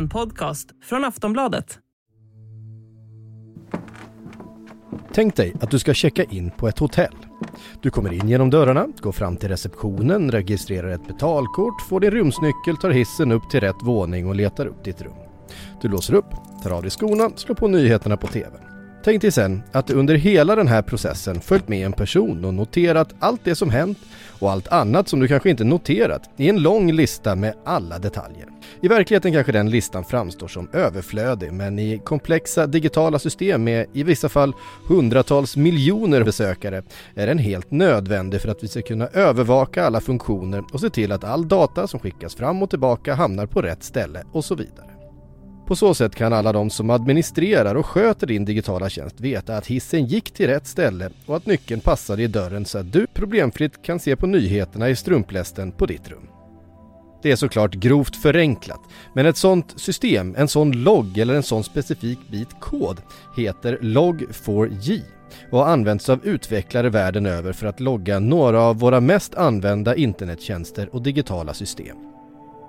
En podcast från Aftonbladet. Tänk dig att du ska checka in på ett hotell. Du kommer in genom dörrarna, går fram till receptionen, registrerar ett betalkort, får din rumsnyckel, tar hissen upp till rätt våning och letar upp ditt rum. Du låser upp, tar av dig skorna, slår på nyheterna på TVn. Tänk dig sen att du under hela den här processen följt med en person och noterat allt det som hänt och allt annat som du kanske inte noterat i en lång lista med alla detaljer. I verkligheten kanske den listan framstår som överflödig men i komplexa digitala system med i vissa fall hundratals miljoner besökare är den helt nödvändig för att vi ska kunna övervaka alla funktioner och se till att all data som skickas fram och tillbaka hamnar på rätt ställe och så vidare. På så sätt kan alla de som administrerar och sköter din digitala tjänst veta att hissen gick till rätt ställe och att nyckeln passade i dörren så att du problemfritt kan se på nyheterna i strumplästen på ditt rum. Det är såklart grovt förenklat, men ett sånt system, en sån logg eller en sån specifik bit kod heter Log4j och har använts av utvecklare världen över för att logga några av våra mest använda internettjänster och digitala system.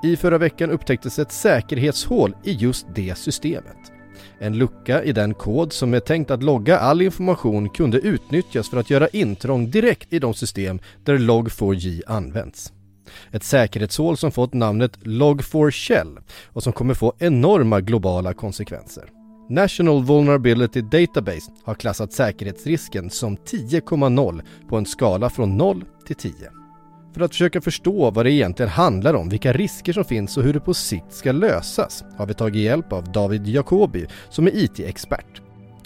I förra veckan upptäcktes ett säkerhetshål i just det systemet. En lucka i den kod som är tänkt att logga all information kunde utnyttjas för att göra intrång direkt i de system där Log4j används. Ett säkerhetshål som fått namnet Log4Shell och som kommer få enorma globala konsekvenser. National Vulnerability Database har klassat säkerhetsrisken som 10,0 på en skala från 0 till 10. För att försöka förstå vad det egentligen handlar om, vilka risker som finns och hur det på sikt ska lösas har vi tagit hjälp av David Jacobi som är IT-expert.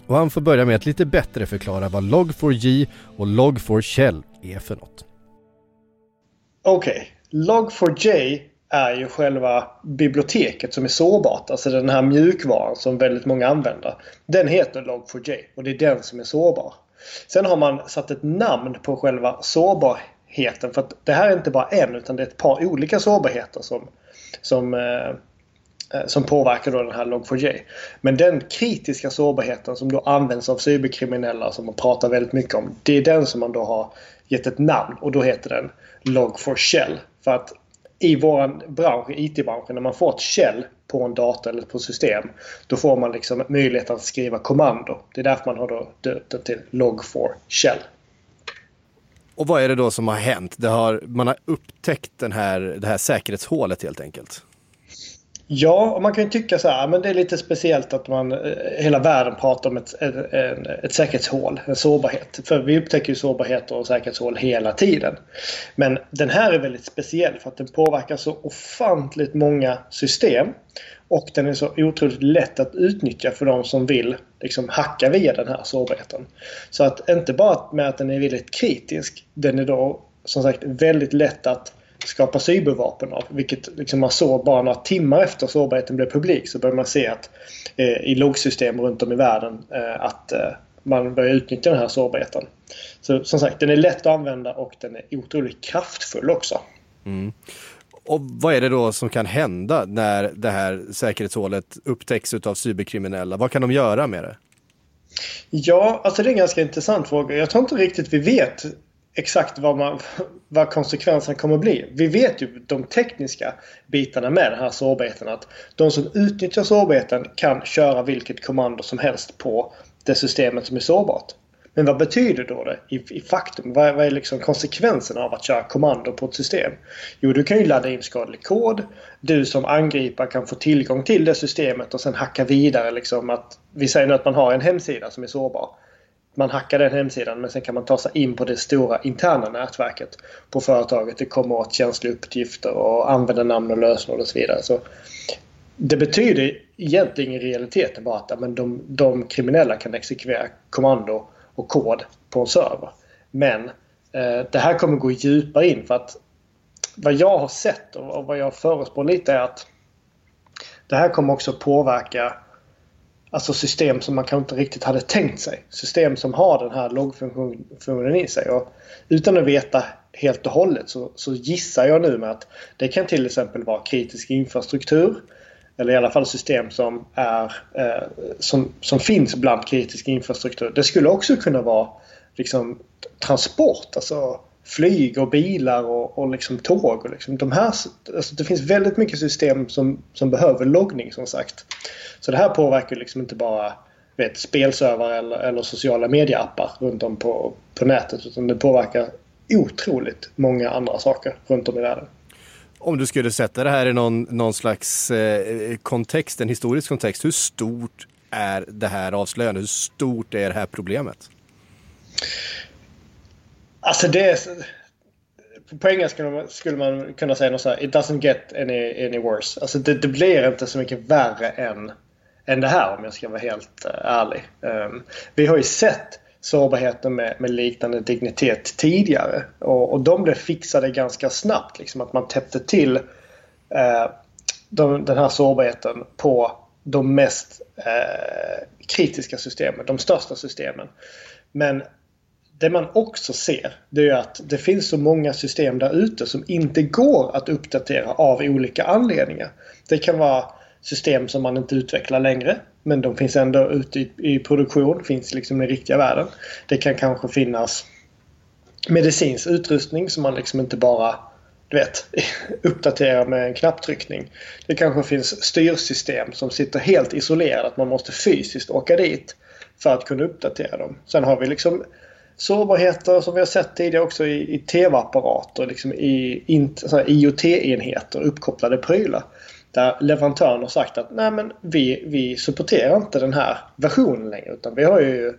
Och han får börja med att lite bättre förklara vad Log4j och Log4Shell är för något. Okej, okay. Log4j är ju själva biblioteket som är sårbart. Alltså den här mjukvaran som väldigt många använder. Den heter Log4j och det är den som är sårbar. Sen har man satt ett namn på själva sårbarheten. För att det här är inte bara en utan det är ett par olika sårbarheter som, som, eh, eh som påverkar då den här Log4j. Men den kritiska sårbarheten som då används av cyberkriminella som man pratar väldigt mycket om. Det är den som man då har gett ett namn och då heter den Log4Shell. För att i vår bransch, IT-branschen, när man får ett shell på en dator eller på system. Då får man liksom möjlighet att skriva kommando. Det är därför man har då döpt den till Log4Shell. Och vad är det då som har hänt? Det har, man har upptäckt den här, det här säkerhetshålet helt enkelt? Ja, och man kan ju tycka så här, ah, men det är lite speciellt att man eh, hela världen pratar om ett, ett, ett säkerhetshål, en sårbarhet. För vi upptäcker ju sårbarheter och säkerhetshål hela tiden. Men den här är väldigt speciell för att den påverkar så ofantligt många system. Och den är så otroligt lätt att utnyttja för de som vill liksom hacka via den här sårbarheten. Så att inte bara med att den är väldigt kritisk, den är då som sagt väldigt lätt att skapa cybervapen av. Vilket liksom man såg bara några timmar efter sårbarheten blev publik så började man se att eh, i loggsystem runt om i världen eh, att eh, man börjar utnyttja den här sårbarheten. Så som sagt, den är lätt att använda och den är otroligt kraftfull också. Mm. Och vad är det då som kan hända när det här säkerhetshålet upptäcks av cyberkriminella? Vad kan de göra med det? Ja, alltså det är en ganska intressant fråga. Jag tror inte riktigt vi vet exakt vad, man, vad konsekvenserna kommer att bli. Vi vet ju de tekniska bitarna med den här sårbarheten. Att de som utnyttjar sårbarheten kan köra vilket kommando som helst på det systemet som är sårbart. Men vad betyder då det i, i faktum? Vad, vad är liksom konsekvenserna av att köra kommando på ett system? Jo, du kan ju ladda in skadlig kod. Du som angripare kan få tillgång till det systemet och sen hacka vidare. Liksom att, vi säger nu att man har en hemsida som är sårbar man hackar den hemsidan men sen kan man ta sig in på det stora interna nätverket på företaget. Det kommer åt känsliga uppgifter och användarnamn och lösenord och så vidare. Så det betyder egentligen i realiteten bara att men de, de kriminella kan exekvera kommando och kod på en server. Men eh, det här kommer gå djupare in för att vad jag har sett och, vad jag förutspår lite är att det här kommer också påverka Alltså system som man kanske inte riktigt hade tänkt sig. System som har den här loggfunktionen i sig. Och utan att veta helt och hållet så, så gissar jag nu med att det kan till exempel vara kritisk infrastruktur. Eller i alla fall system som, är, eh, som, som finns bland kritisk infrastruktur. Det skulle också kunna vara liksom, transport. Alltså flyg och bilar och, och liksom tåg. Och liksom de här, alltså det finns väldigt mycket system som, som behöver loggning som sagt. Så det här påverkar liksom inte bara vet, spelservrar eller, eller sociala medieappar runt om på, på nätet utan det påverkar otroligt många andra saker runt om i världen. Om du skulle sätta det här i någon, någon slags eh, kontext, en historisk kontext, hur stort är det här avslöjandet? Hur stort är det här problemet? Alltså det är... På engelska skulle man kunna säga något så här, It doesn't get any, any worse. Alltså det, det blir inte så mycket värre än, än det här om jag ska vara helt eh, ärlig. Um, vi har ju sett sårbarheter med, med liknande dignitet tidigare. Och, och de blev fixade ganska snabbt. Liksom att man täppte till uh, de, den här sårbarheten på de mest uh, kritiska systemen, de största systemen. Men det man också ser det är att det finns så många system där ute som inte går att uppdatera av olika anledningar. Det kan vara system som man inte utvecklar längre men de finns ändå ute i, i produktion, finns liksom i riktiga världen. Det kan kanske finnas medicinsk utrustning som man liksom inte bara du vet, uppdaterar med en knapptryckning. Det kanske finns styrsystem som sitter helt isolerade, att man måste fysiskt åka dit för att kunna uppdatera dem. Sen har vi liksom sårbarheter som vi har sett tidigare också i, i tv-apparater, liksom i IoT-enheter, uppkopplade prylar. Där leverantören har sagt att nej men vi, vi supporterar inte den här versionen längre utan vi har ju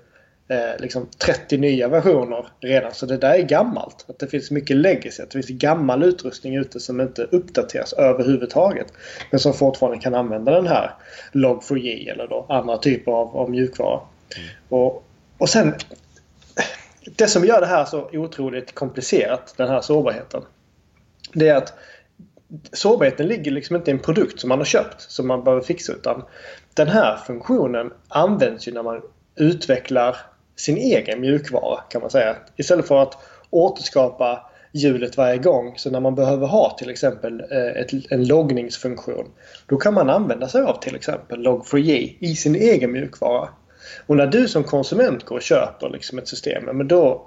eh, liksom 30 nya versioner redan så det där är gammalt. Att det finns mycket legacy, att det finns gammal utrustning ute som inte uppdateras överhuvudtaget. Men som fortfarande kan använda den här Log4j eller då andra typer av, av mjukvara. Mm. Och, och sen det som gör det här så otroligt komplicerat, den här sårbarheten. Det är att sårbarheten ligger liksom inte i en produkt som man har köpt som man behöver fixa utan den här funktionen används ju när man utvecklar sin egen mjukvara kan man säga. Istället för att återskapa hjulet varje gång. Så när man behöver ha till exempel eh, ett, en loggningsfunktion. Då kan man använda sig av till exempel Log4j i sin egen mjukvara. Och när du som konsument går och köper liksom ett system, men då,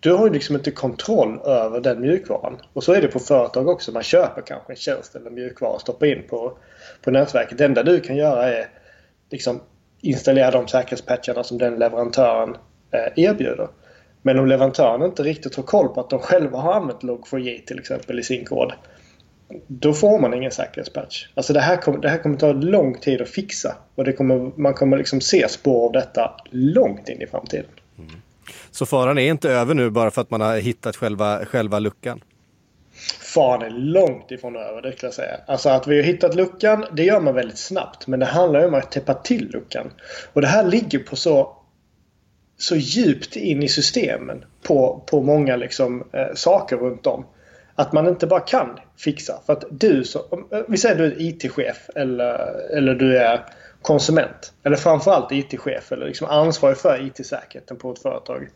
du har ju liksom inte kontroll över den mjukvaran. Och så är det på företag också. Man köper kanske en tjänst eller mjukvara och stoppar in på, på nätverket. Det enda du kan göra är liksom installera de säkerhetspatcharna som den leverantören eh, erbjuder. Men om leverantören inte riktigt har koll på att de själva har använt Log4j till exempel i sin kod då får man ingen säkerhetspatch. Alltså det här, kommer, det här kommer ta lång tid att fixa. Och det kommer, man kommer liksom se spår av detta långt in i framtiden. Mm. Så faran är inte över nu bara för att man har hittat själva, själva luckan? Faran är långt ifrån över, det skulle jag säga. Alltså att vi har hittat luckan, det gör man väldigt snabbt. Men det handlar om att täppa till luckan. Och det här ligger på så, så djupt in i systemen på, på många liksom, eh, saker runt om. Att man inte bara kan fixa. För att du som, vi säger du är IT-chef eller, eller du är konsument. Eller framförallt IT-chef eller liksom ansvarig för IT-säkerheten på ett företag.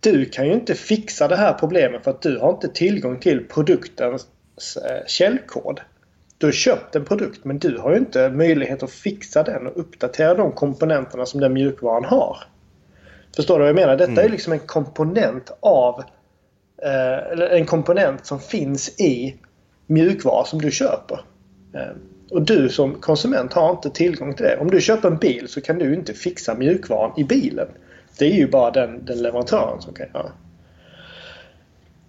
Du kan ju inte fixa det här problemet för att du har inte tillgång till produktens eh, källkod. Du har köpt en produkt men du har ju inte möjlighet att fixa den och uppdatera de komponenterna som den mjukvaran har. Förstår du vad jag menar? Detta mm. är liksom en komponent av Eh, Eh, eller en komponent som finns i mjukvara som du köper. Eh, och du som konsument har inte tillgång till det. Om du köper en bil så kan du inte fixa mjukvaran i bilen. Det är ju bara den, den leverantören som kan göra.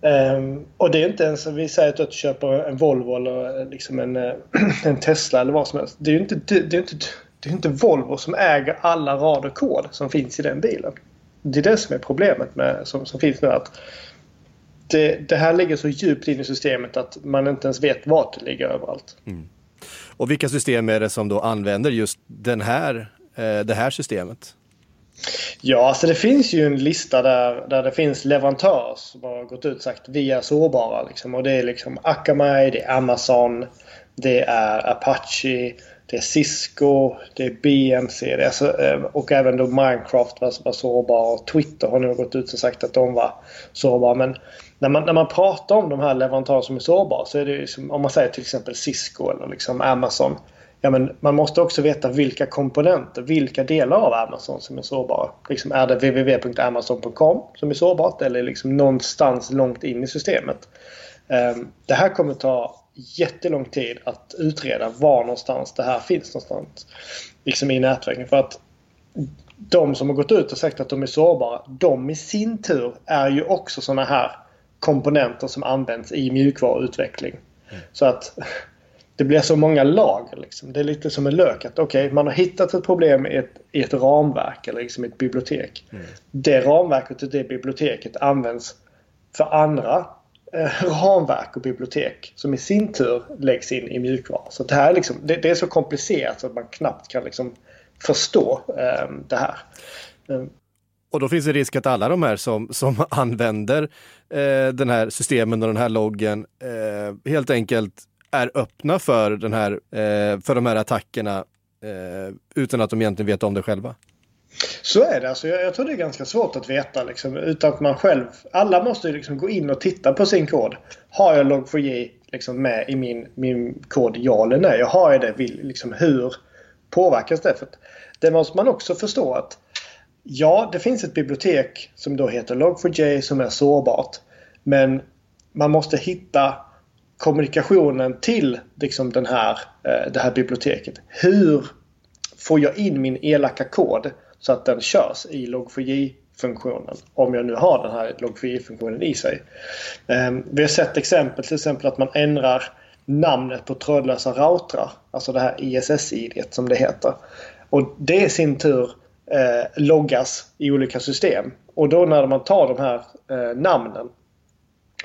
Um, och det är inte ens, vi säger att du köper en Volvo eller eh, liksom en, en Tesla eller vad som helst. Det är ju inte, det är inte, det är inte Volvo som äger alla rad och kod som finns i den bilen. Det är det som är problemet med, som, som finns nu. att det, det, här ligger så djupt in i systemet att man inte ens vet vart det ligger överallt. Mm. Och vilka system är det som då använder just den här, eh, det här systemet? Ja, alltså det finns ju en lista där, där det finns leverantörer som har gått ut och sagt vi är sårbara. Liksom. Och det är liksom Akamai, det är Amazon, det är Apache, det är Cisco, det är BMC det är alltså, eh, och även då Minecraft var, var sårbar. Och Twitter har nu gått ut och sagt att de var sårbara. Men när man, när man pratar om de här leverantörerna som är sårbara så är det som, om man säger till exempel Cisco eller liksom Amazon. ja, men man måste också veta vilka komponenter, vilka delar av Amazon som är sårbara. Liksom, är det www.amazon.com som är sårbart eller liksom någonstans långt in i systemet? Ehm, det här kommer ta jättelång tid att utreda var någonstans det här finns någonstans liksom i nätverken. För att de som har gått ut och sagt att de är sårbara, de i sin tur är ju också sådana här komponenter som används i mjukvaruutveckling. Mm. Så att det blir så många lager. Liksom. Det är lite som en lök. Att okay, man har hittat ett problem i ett, i ett ramverk eller liksom ett bibliotek. Mm. Det ramverket och det biblioteket används för andra eh, ramverk och bibliotek som i sin tur läggs in i mjukvara. Så det, här är liksom, det, det, är så komplicerat så att man knappt kan liksom förstå eh, det här. Och då finns det risk att alla de här som, som använder eh, den här systemen och den här loggen eh, helt enkelt är öppna för, den här, eh, för de här attackerna eh, utan att de egentligen vet om det själva. Så är det. Alltså, jag, jag tror det är ganska svårt att veta liksom, utan att man själv... Alla måste liksom gå in och titta på sin kod. Har jag Log4j liksom med i min, min kod ja eller nej? Har jag det? Vill, liksom, hur påverkas det? För det måste man också förstå att ja, det finns ett bibliotek som då heter Log4j som är sårbart. Men man måste hitta kommunikationen till liksom den här, eh, det här biblioteket. Hur får jag in min elaka kod så att den körs i Log4j-funktionen? Om jag nu har den här Log4j-funktionen i sig. Ehm, vi har sett exempel till exempel att man ändrar namnet på trådlösa routrar. Alltså det här ISS-id som det heter. Och det i sin tur eh, loggas i olika system. Och då när man tar de här eh, namnen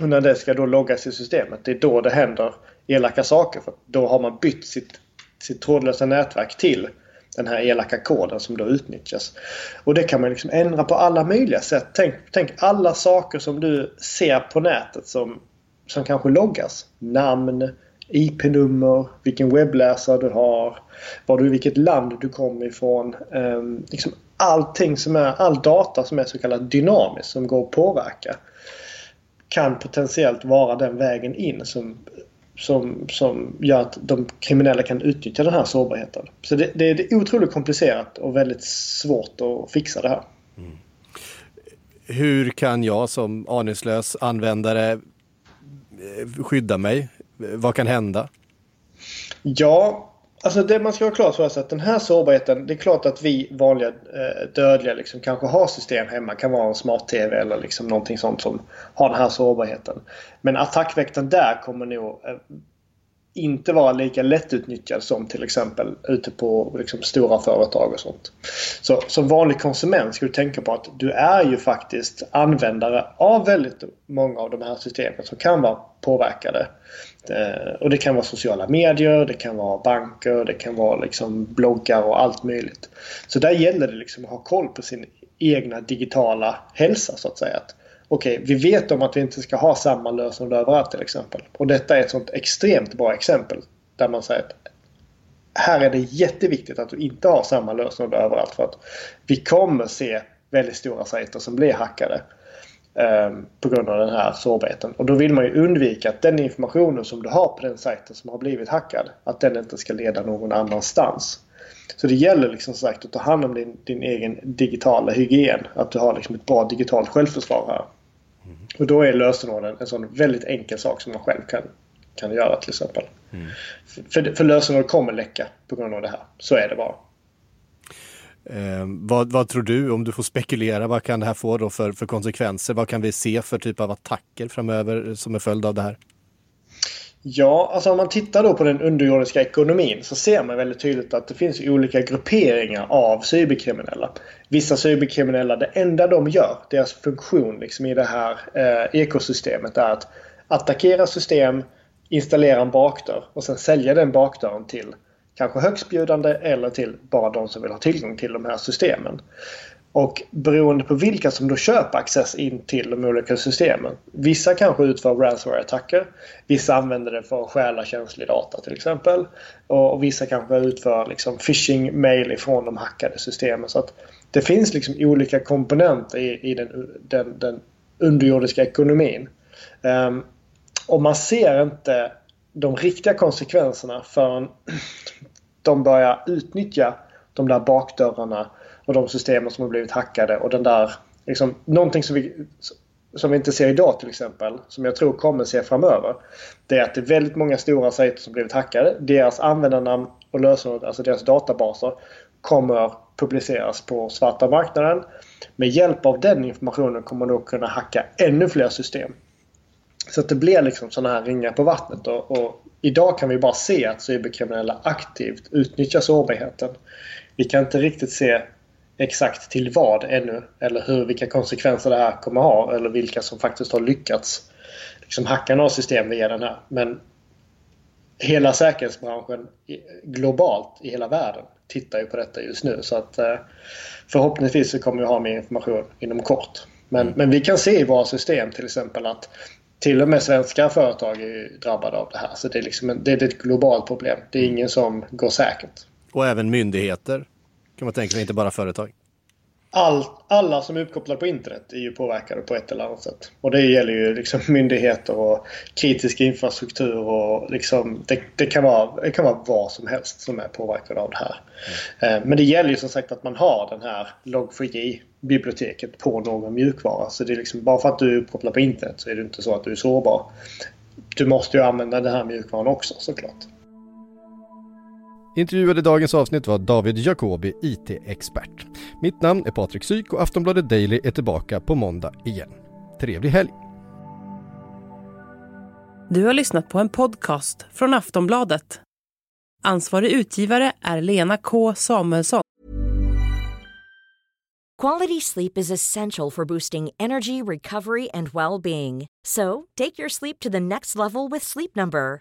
och när det ska då loggas i systemet, det är då det händer elaka saker. För då har man bytt sitt, sitt trådlösa nätverk till den här elaka koden som då utnyttjas. Och det kan man liksom ändra på alla möjliga sätt. Tänk, tänk alla saker som du ser på nätet som, som kanske loggas. Namn, IP-nummer, vilken webbläsare du har, var du, vilket land du kommer ifrån. Ehm, liksom allting som är, all data som är så kallad dynamisk som går att påverka kan potentiellt vara den vägen in som, som, som gör att de kriminella kan utnyttja den här sårbarheten. Så det, det är otroligt komplicerat och väldigt svårt att fixa det här. Mm. Hur kan jag som aningslös användare eh, skydda mig? Vad kan hända? Ja, Alltså det man ska ha klart för sig att den här sårbarheten, det är klart att vi vanliga eh, dödliga liksom kanske har system hemma. kan vara en smart-tv eller liksom någonting sånt som har den här sårbarheten. Men attackväktaren där kommer nog eh, inte vara lika lättutnyttjad som till exempel ute på liksom, stora företag och sånt. Så som vanlig konsument ska du tänka på att du är ju faktiskt användare av väldigt många av de här systemen som kan vara påverkade. Eh, och det kan vara sociala medier, det kan vara banker, det kan vara liksom bloggar och allt möjligt. Så där gäller det liksom att ha koll på sin egna digitala hälsa så att säga. Okej, okay, vi vet om att vi inte ska ha samma lösenord överallt till exempel. Och detta är ett sånt extremt bra exempel. Där man säger att här är det jätteviktigt att du inte har samma lösenord överallt. För att vi kommer se väldigt stora sajter som blir hackade. Ehm, på grund av den här sårbarheten. Och då vill man ju undvika att den informationen som du har på den sajten som har blivit hackad, att den inte ska leda någon annanstans. Så det gäller liksom sagt att ta hand om din, din egen digitala hygien. Att du har liksom ett bra digitalt självförsvar här. Mm. Och då är lösenorden en sån väldigt enkel sak som man själv kan, kan göra till exempel. Mm. För, för lösenord kommer läcka på grund av det här. Så är det bara. Eh, vad, vad, tror du, om du får spekulera, vad kan det här få då för, för konsekvenser? Vad kan vi se för typ av attacker framöver som är följd av det här? Ja, alltså om man tittar då på den underjordiska ekonomin så ser man väldigt tydligt att det finns olika grupperingar av cyberkriminella. Vissa cyberkriminella, det enda de gör, deras funktion liksom i det här eh, ekosystemet är att attackera system, installera en bakdörr och sen sälja den bakdörren till kanske högstbjudande eller till bara de som vill ha tillgång till de här systemen. Och beroende på vilka som då köper access in till de olika systemen. Vissa kanske utför ransomware-attacker. Vissa använder det för att stjäla känslig data till exempel. Och vissa kanske utför liksom phishing-mail ifrån de hackade systemen. Så att det finns liksom olika komponenter i, i den, den, den underjordiska ekonomin. Um, och man ser inte de riktiga konsekvenserna förrän de börjar utnyttja de där bakdörrarna och de systemen som har blivit hackade och den där liksom, någonting som vi, som vi inte ser idag till exempel, som jag tror kommer se framöver. Det är att det är väldigt många stora sajter som blivit hackade. Deras användarnamn och lösenord, alltså deras databaser, kommer publiceras på svarta marknaden. Med hjälp av den informationen kommer man då kunna hacka ännu fler system. Så att det blir liksom sådana här ringar på vattnet. Och, och, idag kan vi bara se att cyberkriminella aktivt utnyttjar sårbarheten. Vi kan inte riktigt se exakt till vad ännu. Eller hur, vilka konsekvenser det här kommer ha. Eller vilka som faktiskt har lyckats liksom hacka några system via den här. Men hela säkerhetsbranschen globalt i hela världen tittar ju på detta just nu. Så att eh, förhoppningsvis så kommer vi ha mer information inom kort. Men, men vi kan se i våra system till exempel att till och med svenska företag är drabbade av det här. Så det är, liksom en, det är ett globalt problem. Det är ingen som går säkert. Och även myndigheter kan man tänka sig, inte bara företag. All, alla som är uppkopplade på internet är ju påverkade på ett eller annat sätt. Och det gäller ju liksom myndigheter och kritisk infrastruktur och liksom det, det, kan vara, det kan vara vad som helst som är påverkad av det här. Mm. Men det gäller ju som sagt att man har den här log4j biblioteket på någon mjukvara. Så det är liksom bara för att du är uppkopplad på internet så är det inte så att du är sårbar. Du måste ju använda den här mjukvaran också såklart. Intervjuade i dagens avsnitt var David Jacobi, IT-expert. Mitt namn är Patrik Syk och Aftonbladet Daily är tillbaka på måndag igen. Trevlig helg! Du har lyssnat på en podcast från Aftonbladet. Ansvarig utgivare är Lena K Samuelsson. Quality sleep is essential for boosting energy, recovery and well-being. So, take your sleep to the next level with Sleep Number.